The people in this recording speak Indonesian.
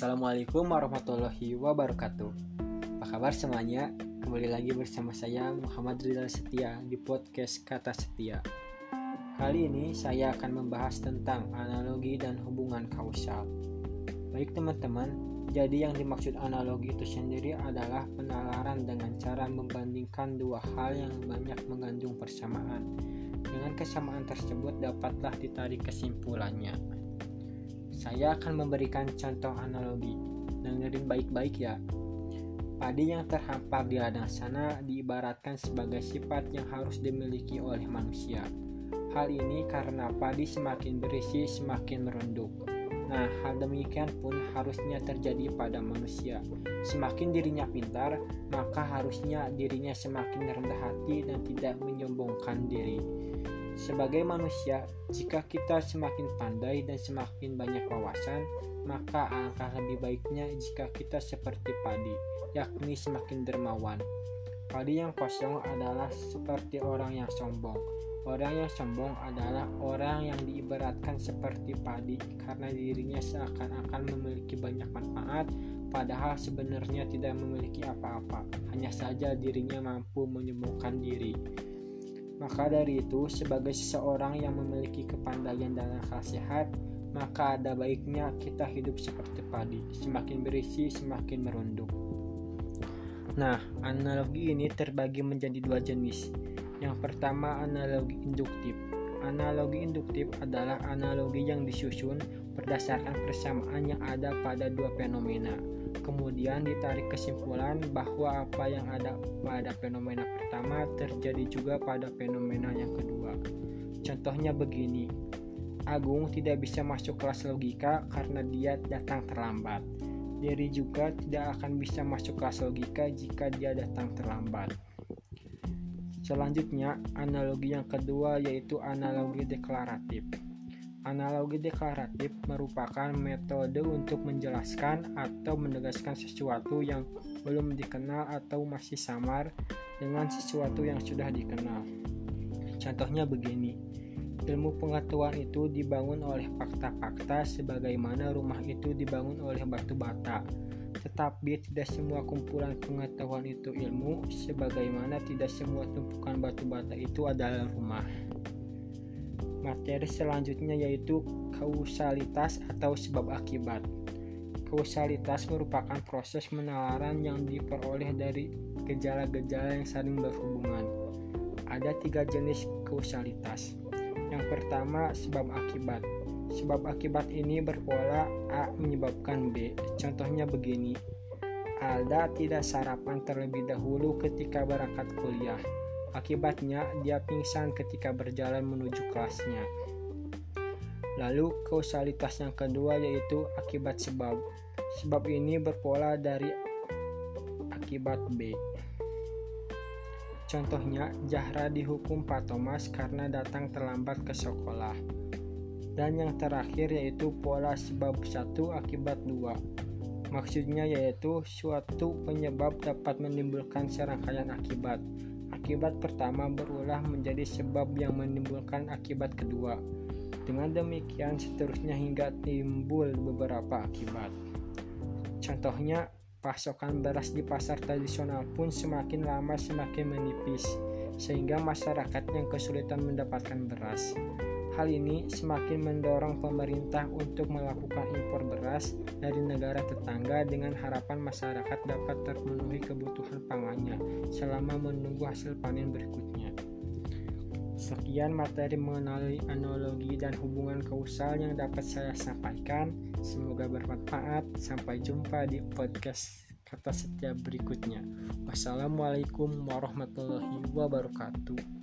Assalamualaikum warahmatullahi wabarakatuh. Apa kabar semuanya? Kembali lagi bersama saya Muhammad Rizal Setia di podcast Kata Setia. Kali ini saya akan membahas tentang analogi dan hubungan kausal. Baik teman-teman, jadi yang dimaksud analogi itu sendiri adalah penalaran dengan cara membandingkan dua hal yang banyak mengandung persamaan. Dengan kesamaan tersebut dapatlah ditarik kesimpulannya. Saya akan memberikan contoh analogi. Dengerin baik-baik ya. Padi yang terhampar di ladang sana diibaratkan sebagai sifat yang harus dimiliki oleh manusia. Hal ini karena padi semakin berisi semakin merunduk. Nah, hal demikian pun harusnya terjadi pada manusia. Semakin dirinya pintar, maka harusnya dirinya semakin rendah hati dan tidak menyombongkan diri. Sebagai manusia, jika kita semakin pandai dan semakin banyak wawasan, maka alangkah lebih baiknya jika kita seperti padi, yakni semakin dermawan. Padi yang kosong adalah seperti orang yang sombong. Orang yang sombong adalah orang yang diibaratkan seperti padi karena dirinya seakan-akan memiliki banyak manfaat, padahal sebenarnya tidak memiliki apa-apa. Hanya saja dirinya mampu menyembuhkan diri. Maka dari itu, sebagai seseorang yang memiliki kepandaian dan akal sehat, maka ada baiknya kita hidup seperti padi, semakin berisi, semakin merunduk. Nah, analogi ini terbagi menjadi dua jenis. Yang pertama, analogi induktif. Analogi induktif adalah analogi yang disusun berdasarkan persamaan yang ada pada dua fenomena, Kemudian ditarik kesimpulan bahwa apa yang ada pada fenomena pertama terjadi juga pada fenomena yang kedua. Contohnya begini, Agung tidak bisa masuk kelas logika karena dia datang terlambat. Jerry juga tidak akan bisa masuk kelas logika jika dia datang terlambat. Selanjutnya, analogi yang kedua yaitu analogi deklaratif. Analogi deklaratif merupakan metode untuk menjelaskan atau menegaskan sesuatu yang belum dikenal atau masih samar dengan sesuatu yang sudah dikenal. Contohnya begini, ilmu pengetahuan itu dibangun oleh fakta-fakta sebagaimana rumah itu dibangun oleh batu bata. Tetapi tidak semua kumpulan pengetahuan itu ilmu, sebagaimana tidak semua tumpukan batu bata itu adalah rumah. Materi selanjutnya yaitu kausalitas atau sebab akibat. Kausalitas merupakan proses penalaran yang diperoleh dari gejala-gejala yang saling berhubungan. Ada tiga jenis kausalitas. Yang pertama, sebab akibat. Sebab akibat ini berpola A menyebabkan B. Contohnya begini. Alda tidak sarapan terlebih dahulu ketika berangkat kuliah Akibatnya, dia pingsan ketika berjalan menuju kelasnya. Lalu, kausalitas yang kedua yaitu akibat sebab. Sebab ini berpola dari akibat B. Contohnya, Zahra dihukum Pak Thomas karena datang terlambat ke sekolah. Dan yang terakhir yaitu pola sebab satu akibat dua. Maksudnya yaitu suatu penyebab dapat menimbulkan serangkaian akibat. Akibat pertama berulah menjadi sebab yang menimbulkan akibat kedua. Dengan demikian seterusnya hingga timbul beberapa akibat. Contohnya, pasokan beras di pasar tradisional pun semakin lama semakin menipis, sehingga masyarakat yang kesulitan mendapatkan beras. Hal ini semakin mendorong pemerintah untuk melakukan impor beras dari negara tetangga dengan harapan masyarakat dapat terpenuhi kebutuhan pangannya selama menunggu hasil panen berikutnya. Sekian materi mengenai analogi dan hubungan kausal yang dapat saya sampaikan. Semoga bermanfaat. Sampai jumpa di podcast kata setiap berikutnya. Wassalamualaikum warahmatullahi wabarakatuh.